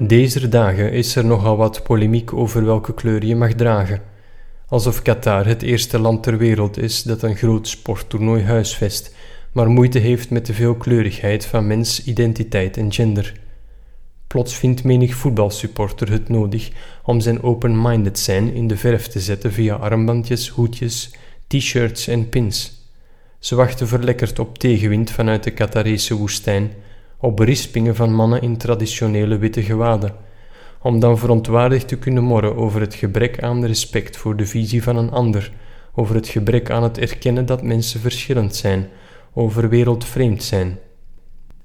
Deze dagen is er nogal wat polemiek over welke kleur je mag dragen. Alsof Qatar het eerste land ter wereld is dat een groot sporttoernooi huisvest, maar moeite heeft met de veelkleurigheid van mens, identiteit en gender. Plots vindt menig voetbalsupporter het nodig om zijn open-minded zijn in de verf te zetten via armbandjes, hoedjes, t-shirts en pins. Ze wachten verlekkerd op tegenwind vanuit de Qatarese woestijn, op berispingen van mannen in traditionele witte gewaden, om dan verontwaardigd te kunnen morren over het gebrek aan respect voor de visie van een ander, over het gebrek aan het erkennen dat mensen verschillend zijn, over wereldvreemd zijn.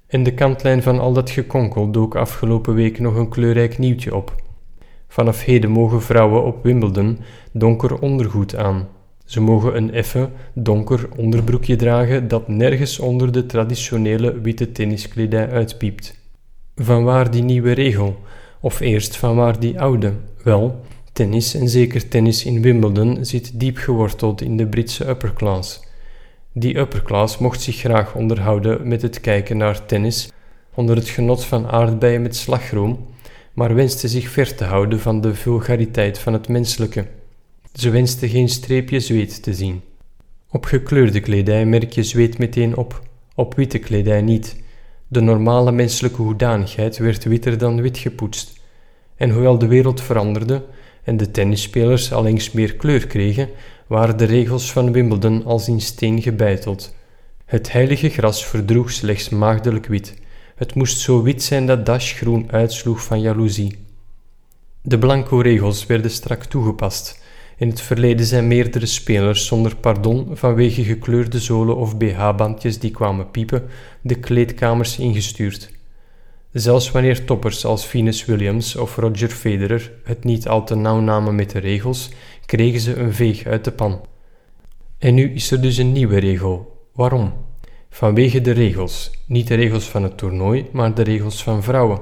In de kantlijn van al dat gekonkel dook afgelopen week nog een kleurrijk nieuwtje op. Vanaf heden mogen vrouwen op Wimbledon donker ondergoed aan. Ze mogen een effen, donker onderbroekje dragen dat nergens onder de traditionele witte tenniskledij uitpiept. Vanwaar die nieuwe regel? Of eerst vanwaar die oude? Wel, tennis en zeker tennis in Wimbledon zit diep geworteld in de Britse upperclass. Die upperclass mocht zich graag onderhouden met het kijken naar tennis onder het genot van aardbeien met slagroom, maar wenste zich ver te houden van de vulgariteit van het menselijke. Ze wenste geen streepje zweet te zien. Op gekleurde kledij merk je zweet meteen op, op witte kledij niet. De normale menselijke hoedanigheid werd witter dan wit gepoetst. En hoewel de wereld veranderde en de tennisspelers allengs meer kleur kregen, waren de regels van Wimbledon als in steen gebeiteld. Het heilige gras verdroeg slechts maagdelijk wit. Het moest zo wit zijn dat Dash groen uitsloeg van jaloezie. De blanco regels werden strak toegepast. In het verleden zijn meerdere spelers zonder pardon vanwege gekleurde zolen of BH-bandjes die kwamen piepen de kleedkamers ingestuurd. Zelfs wanneer toppers als Venus Williams of Roger Federer het niet al te nauw namen met de regels, kregen ze een veeg uit de pan. En nu is er dus een nieuwe regel. Waarom? Vanwege de regels. Niet de regels van het toernooi, maar de regels van vrouwen.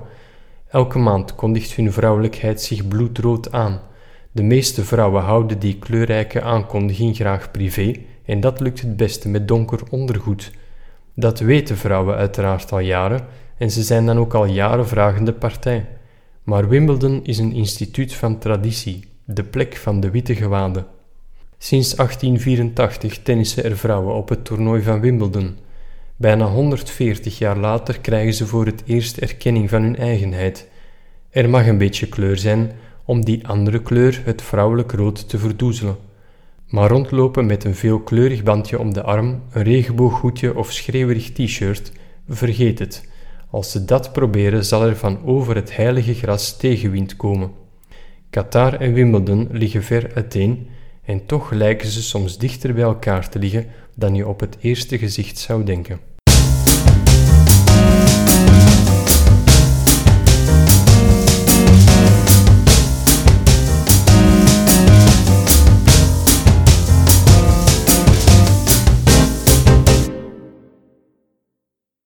Elke maand kondigt hun vrouwelijkheid zich bloedrood aan. De meeste vrouwen houden die kleurrijke aankondiging graag privé en dat lukt het beste met donker ondergoed. Dat weten vrouwen uiteraard al jaren en ze zijn dan ook al jaren vragende partij. Maar Wimbledon is een instituut van traditie, de plek van de witte gewaden. Sinds 1884 tennissen er vrouwen op het toernooi van Wimbledon. Bijna 140 jaar later krijgen ze voor het eerst erkenning van hun eigenheid. Er mag een beetje kleur zijn om die andere kleur, het vrouwelijk rood, te verdoezelen. Maar rondlopen met een veelkleurig bandje om de arm, een regenbooghoedje of schreeuwerig t-shirt, vergeet het. Als ze dat proberen, zal er van over het heilige gras tegenwind komen. Qatar en Wimbledon liggen ver uiteen en toch lijken ze soms dichter bij elkaar te liggen dan je op het eerste gezicht zou denken.